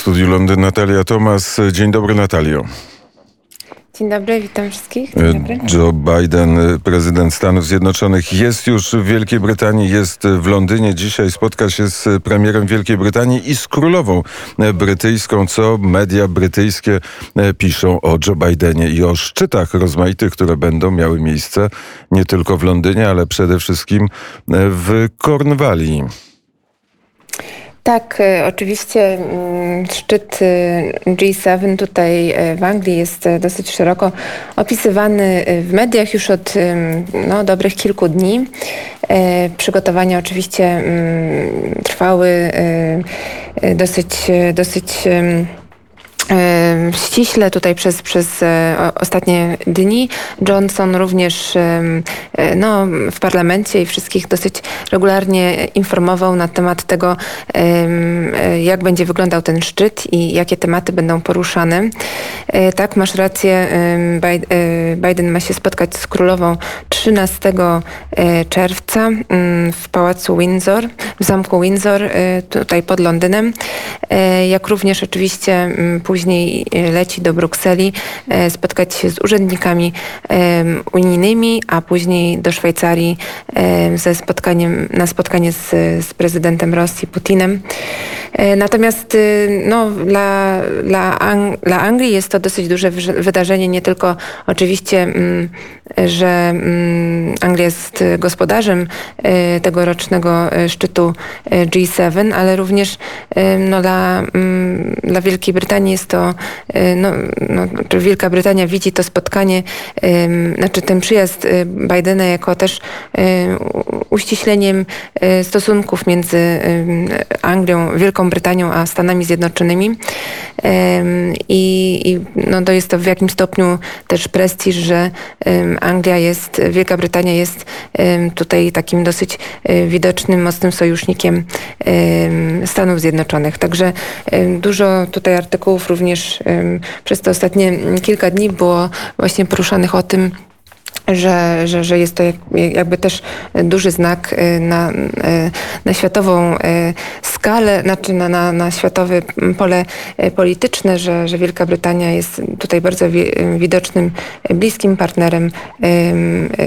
W studiu Londyn Natalia Tomas. Dzień dobry Natalio. Dzień dobry, witam wszystkich. Dzień dobry. Joe Biden, prezydent Stanów Zjednoczonych, jest już w Wielkiej Brytanii, jest w Londynie. Dzisiaj spotka się z premierem Wielkiej Brytanii i z królową brytyjską, co media brytyjskie piszą o Joe Bidenie i o szczytach rozmaitych, które będą miały miejsce nie tylko w Londynie, ale przede wszystkim w Cornwalli. Tak, e, oczywiście mm, szczyt e, G7 tutaj e, w Anglii jest dosyć szeroko opisywany w mediach już od no, dobrych kilku dni. Przygotowania oczywiście mm, trwały dosyć, dosyć ściśle tutaj przez, przez e, ostatnie dni. Johnson również e, no, w parlamencie i wszystkich dosyć regularnie informował na temat tego, e, jak będzie wyglądał ten szczyt i jakie tematy będą poruszane. Tak, masz rację, Biden ma się spotkać z królową 13 czerwca mm, w pałacu Windsor, w zamku Windsor, tutaj pod Londynem. Jak również oczywiście mm, później później e, leci do Brukseli e, spotkać się z urzędnikami unijnymi, a później do Szwajcarii ze spotkaniem, na spotkanie z, z prezydentem Rosji Putinem. E, natomiast no, dla, dla, Ang dla Anglii jest to dosyć duże wydarzenie, nie tylko oczywiście, mm, że mm, Anglia jest gospodarzem tegorocznego szczytu G7, ale również no, dla, mm, dla Wielkiej Brytanii jest to, y, no, no, Wielka Brytania widzi to spotkanie, znaczy ten przyjazd y, Bidena jako też y, uściśleniem stosunków między Anglią, Wielką Brytanią a Stanami Zjednoczonymi. I, i no, to jest to w jakimś stopniu też prestiż, że Anglia jest, Wielka Brytania jest tutaj takim dosyć widocznym, mocnym sojusznikiem Stanów Zjednoczonych. Także dużo tutaj artykułów również przez te ostatnie kilka dni było właśnie poruszanych o tym, że, że, że jest to jakby też duży znak y, na, y, na światową skalę, znaczy na, na, na światowe pole polityczne, że, że Wielka Brytania jest tutaj bardzo widocznym, bliskim partnerem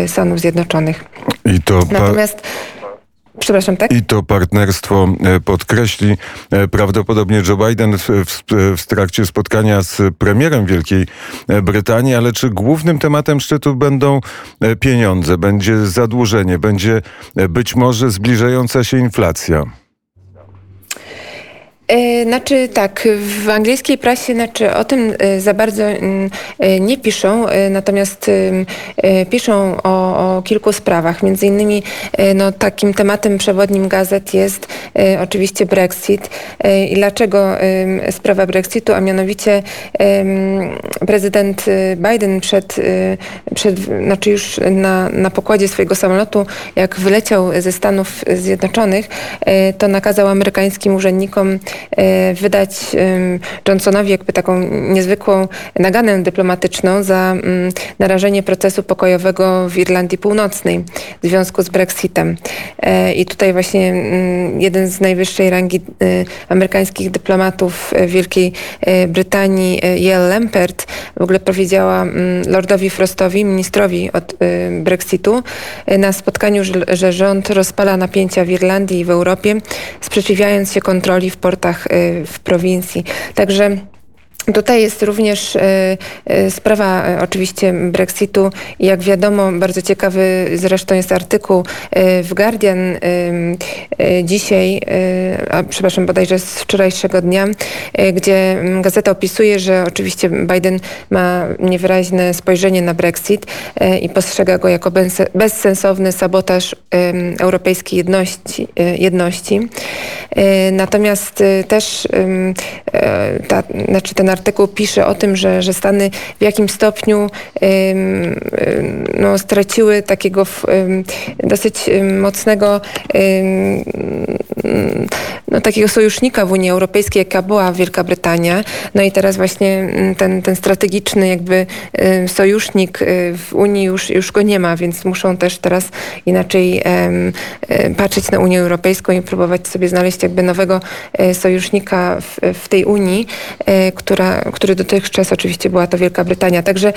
Stanów Zjednoczonych. I to Natomiast Przepraszam, tak? I to partnerstwo e, podkreśli e, prawdopodobnie Joe Biden w, w, w, trakcie spotkania z premierem Wielkiej e, Brytanii, ale czy głównym tematem szczytu będą pieniądze, będzie zadłużenie, będzie być może zbliżająca się inflacja? E, znaczy tak, w angielskiej prasie znaczy, o tym e, za bardzo mm, e, nie piszą, natomiast piszą o, o kilku sprawach. Między innymi no, takim tematem przewodnim gazet jest oczywiście Brexit. I dlaczego sprawa Brexitu? A mianowicie prezydent Biden przed, przed znaczy już na, na pokładzie swojego samolotu, jak wyleciał ze Stanów Zjednoczonych, to nakazał amerykańskim urzędnikom wydać Johnsonowi jakby taką niezwykłą naganę dyplomatyczną za mm, narażenie procesu pokojowego w Irlandii Północnej w związku z Brexitem. E, I tutaj właśnie mm, jeden z najwyższej rangi e, amerykańskich dyplomatów Wielkiej Brytanii, Yael Lempert, w ogóle powiedziała mm, Lordowi Frostowi, ministrowi od Brexitu, na spotkaniu, że rząd rozpala napięcia w Irlandii i w Europie, sprzeciwiając się kontroli w portach Y, w prowincji. Także Tutaj jest również e, e, sprawa oczywiście Brexitu. Jak wiadomo, bardzo ciekawy zresztą jest artykuł w Guardian dzisiaj, a przepraszam, bodajże z wczorajszego dnia, gdzie gazeta opisuje, że oczywiście Biden ma niewyraźne spojrzenie na Brexit i postrzega go jako bezsensowny sabotaż europejskiej jedności. jedności. Natomiast też ta, znaczy ten artykuł pisze o tym, że, że Stany w jakim stopniu no, straciły takiego dosyć mocnego no, takiego sojusznika w Unii Europejskiej, jaka była Wielka Brytania. No i teraz właśnie ten, ten strategiczny jakby sojusznik w Unii już, już go nie ma, więc muszą też teraz inaczej patrzeć na Unię Europejską i próbować sobie znaleźć jakby nowego e, sojusznika w, w tej Unii, e, która, który dotychczas oczywiście była to Wielka Brytania. Także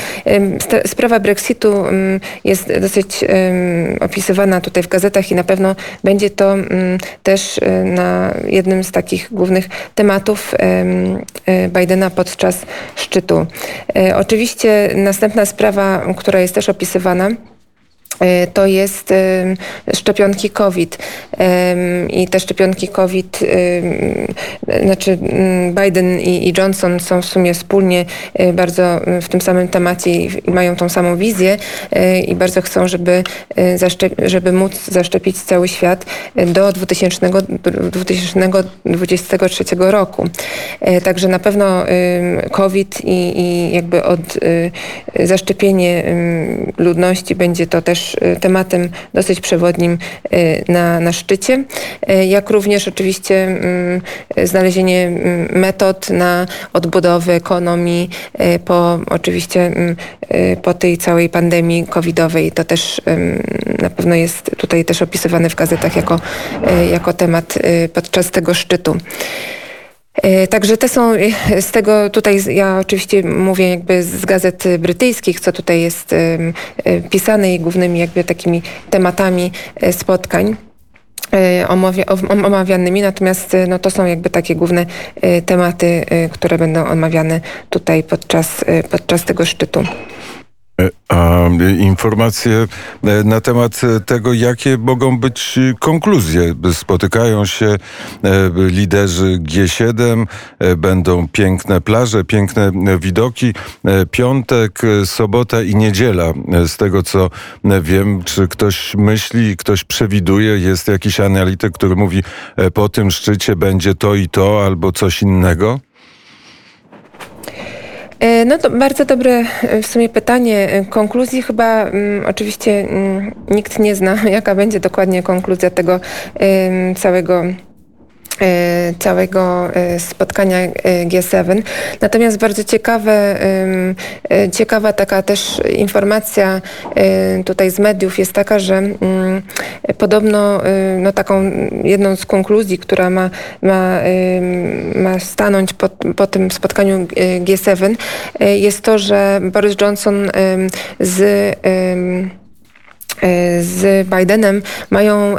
sprawa Brexitu jest dosyć opisywana tutaj w gazetach i na pewno będzie to też e, na jednym z takich głównych tematów Bidena podczas szczytu. Oczywiście następna sprawa, która jest też opisywana, to jest szczepionki COVID. I te szczepionki COVID, znaczy mm, Biden i Johnson są w sumie wspólnie e, bardzo w tym samym temacie i mają tą samą wizję e, i bardzo chcą, żeby, żeby móc zaszczepić cały świat do 2000, 2023 roku. Także na pewno COVID i, i jakby od zaszczepienie ludności będzie to też Y, tematem dosyć przewodnim y, na, na szczycie, y, jak również oczywiście mm, znalezienie mm, metod na odbudowę ekonomii po oczywiście mm, po tej całej pandemii covidowej. To też na pewno jest tutaj też opisywane w gazetach jako, jako temat podczas tego szczytu. E, także te są e, z tego tutaj, ja oczywiście mówię jakby z gazet brytyjskich, co tutaj jest e, pisane i głównymi jakby takimi tematami spotkań omawianymi, natomiast no, to są jakby takie główne tematy, które będą omawiane tutaj podczas, podczas tego szczytu. A informacje e, na temat tego, jakie mogą być konkluzje. Spotykają się e, liderzy G7, e, będą piękne plaże, piękne widoki. Piątek, sobota i niedziela. Z tego co wiem, czy ktoś myśli, ktoś przewiduje, jest jakiś analityk, który mówi po tym szczycie będzie to i to albo coś innego? E, no to bardzo dobre e, w sumie pytanie. E, konkluzji chyba um, oczywiście um, nikt nie zna, jaka będzie dokładnie konkluzja tego um, całego całego e, spotkania e, G7. Natomiast bardzo ciekawe, ciekawa taka też informacja tutaj z mediów jest taka, że mm, podobno no taką jedną z konkluzji, która ma, ma, ma stanąć po, po tym spotkaniu G7 jest to, że Boris Johnson z E, z Bidenem mają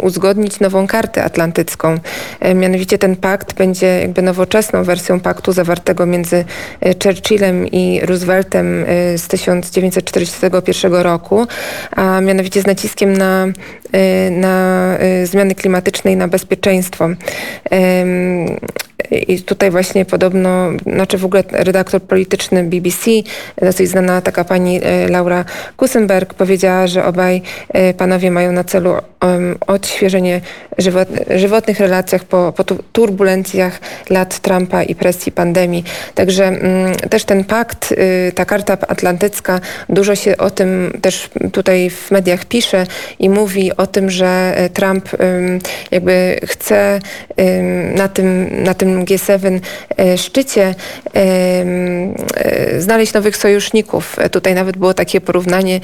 uzgodnić nową kartę atlantycką. E, mianowicie ten pakt będzie jakby nowoczesną wersją paktu zawartego między e, Churchillem i Rooseveltem z 1941 roku, a mianowicie z naciskiem na, na zmiany klimatyczne i na bezpieczeństwo. I tutaj właśnie podobno, znaczy w ogóle redaktor polityczny BBC, dosyć znana taka pani e, Laura Kusenberg powiedziała, że obaj e, panowie mają na celu odświeżenie żywot, żywotnych relacjach po, po turbulencjach lat Trumpa i presji pandemii. Także mm, też ten pakt, y, ta karta atlantycka, dużo się o tym też tutaj w mediach pisze i mówi o tym, że e, Trump jakby chce na tym, na tym G7 e, szczycie e, znaleźć nowych sojuszników. Tutaj nawet było takie porównanie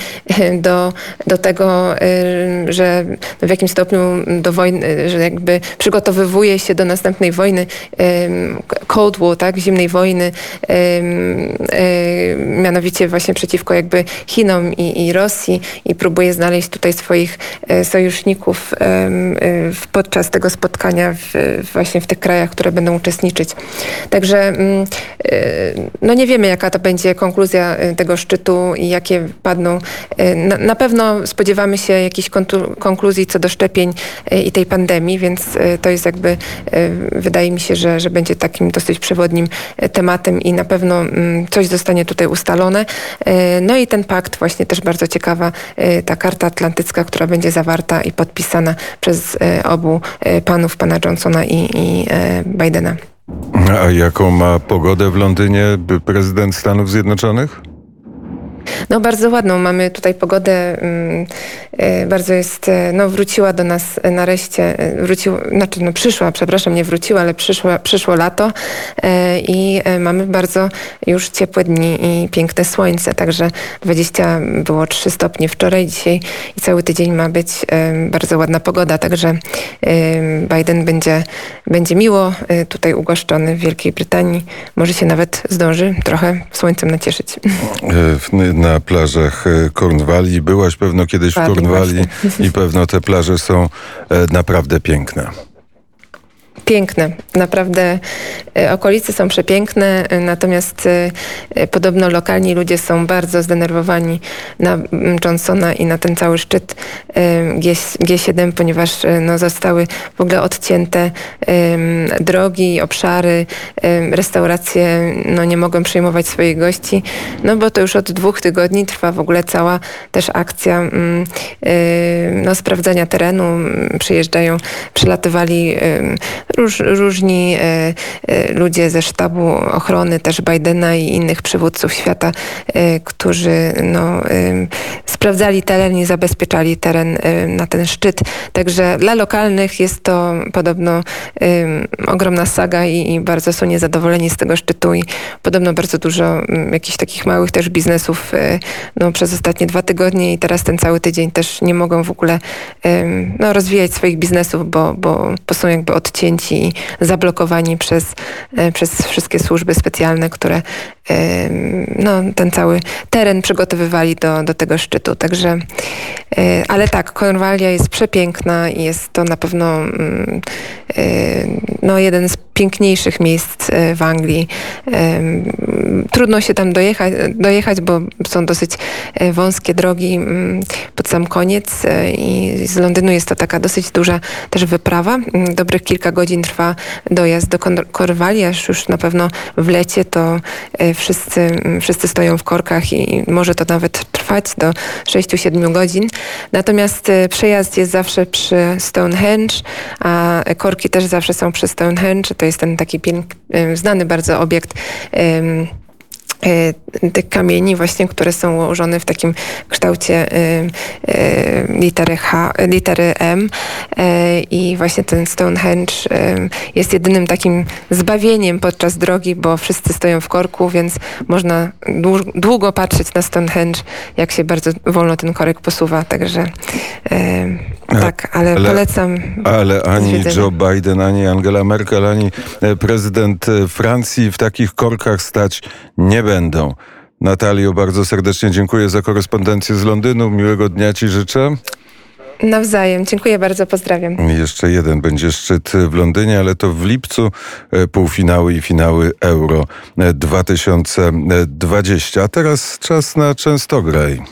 do, do tego, że w jakim stopniu do wojny, że jakby przygotowywuje się do następnej wojny Cold War, tak, zimnej wojny, mianowicie właśnie przeciwko jakby Chinom i, i Rosji i próbuje znaleźć tutaj swoich sojuszników podczas tego spotkania w, właśnie w tych krajach, które będą uczestniczyć. Także mm, y, no nie wiemy, jaka to będzie konkluzja tego szczytu i jakie padną. Na, na pewno spodziewamy się jakichś konkluzji co do szczepień i tej pandemii, więc to jest jakby, wydaje mi się, że, że będzie takim dosyć przewodnim tematem i na pewno mm, coś zostanie tutaj ustalone. No i ten pakt właśnie też bardzo ciekawa, ta karta atlantycka, która będzie zawarta i podpisana przez obu panów, pana Johnsona i, i Bidena. A jaką ma pogodę w Londynie prezydent Stanów Zjednoczonych? No bardzo ładną mamy tutaj pogodę, mm, e, bardzo jest, e, no wróciła do nas nareszcie, e, wrócił, znaczy no przyszła, przepraszam, nie wróciła, ale przyszło, przyszło lato i mamy bardzo już ciepłe dni i piękne słońce, także 20 było 3 stopnie wczoraj, dzisiaj i cały tydzień ma być bardzo ładna pogoda, także Biden będzie, będzie miło tutaj ugoszczony w Wielkiej Brytanii, może się nawet zdąży trochę słońcem nacieszyć na plażach e, Kornwali. Byłaś pewno kiedyś w Kornwali i pewno te plaże są e, naprawdę piękne piękne. Naprawdę e, okolice są przepiękne, e, natomiast e, podobno lokalni ludzie są bardzo zdenerwowani na Johnsona i na ten cały szczyt G7, ponieważ no, zostały w ogóle odcięte drogi, obszary, restauracje no, nie mogą przyjmować swoich gości, no bo to już od dwóch tygodni trwa w ogóle cała też akcja no, sprawdzania terenu. Przyjeżdżają, przylatywali róż, różni e, e, ludzie ze sztabu ochrony też Bidena i innych przywódców świata, e, którzy no, sprawdzali teren i zabezpieczali teren na ten szczyt. Także dla lokalnych jest to podobno ogromna saga i, i bardzo są niezadowoleni z tego szczytu i podobno bardzo dużo jakichś takich małych też biznesów no, przez ostatnie dwa tygodnie i teraz ten cały tydzień też nie mogą w ogóle no, rozwijać swoich biznesów, bo, bo, bo są jakby odcięci i zablokowani przez, e, przez wszystkie służby specjalne, które no, ten cały teren przygotowywali do, do tego szczytu. Także, e, ale tak, Kornwalia jest przepiękna i jest to na pewno mm, e, no, jeden z piękniejszych miejsc w Anglii. Trudno się tam dojechać, dojechać, bo są dosyć wąskie drogi mm, pod sam koniec i z Londynu jest to taka dosyć duża też wyprawa. Mm, dobrych kilka godzin trwa dojazd do Korwali, aż już na pewno w lecie to e, wszyscy, mm, wszyscy stoją w korkach i może to nawet trwać do 6-7 godzin. Natomiast e, przejazd jest zawsze przy Stonehenge, a korki też zawsze są przy Stonehenge. To jest ten taki piękny, e, znany bardzo obiekt tych kamieni właśnie, które są ułożone w takim kształcie e, e, litery H, litery M i właśnie ten Stonehenge jest jedynym takim zbawieniem podczas drogi, bo wszyscy stoją w korku, więc można długo patrzeć na Stonehenge, jak się bardzo wolno ten korek posuwa, także tak, ale, ale polecam. Ale ani Joe Biden, ani Angela Merkel, ani prezydent Francji w takich korkach stać nie będą. Natalio, bardzo serdecznie dziękuję za korespondencję z Londynu. Miłego dnia Ci życzę. Nawzajem. Dziękuję bardzo, pozdrawiam. Jeszcze jeden będzie szczyt w Londynie, ale to w lipcu e, półfinały i finały Euro 2020. A teraz czas na Częstograj.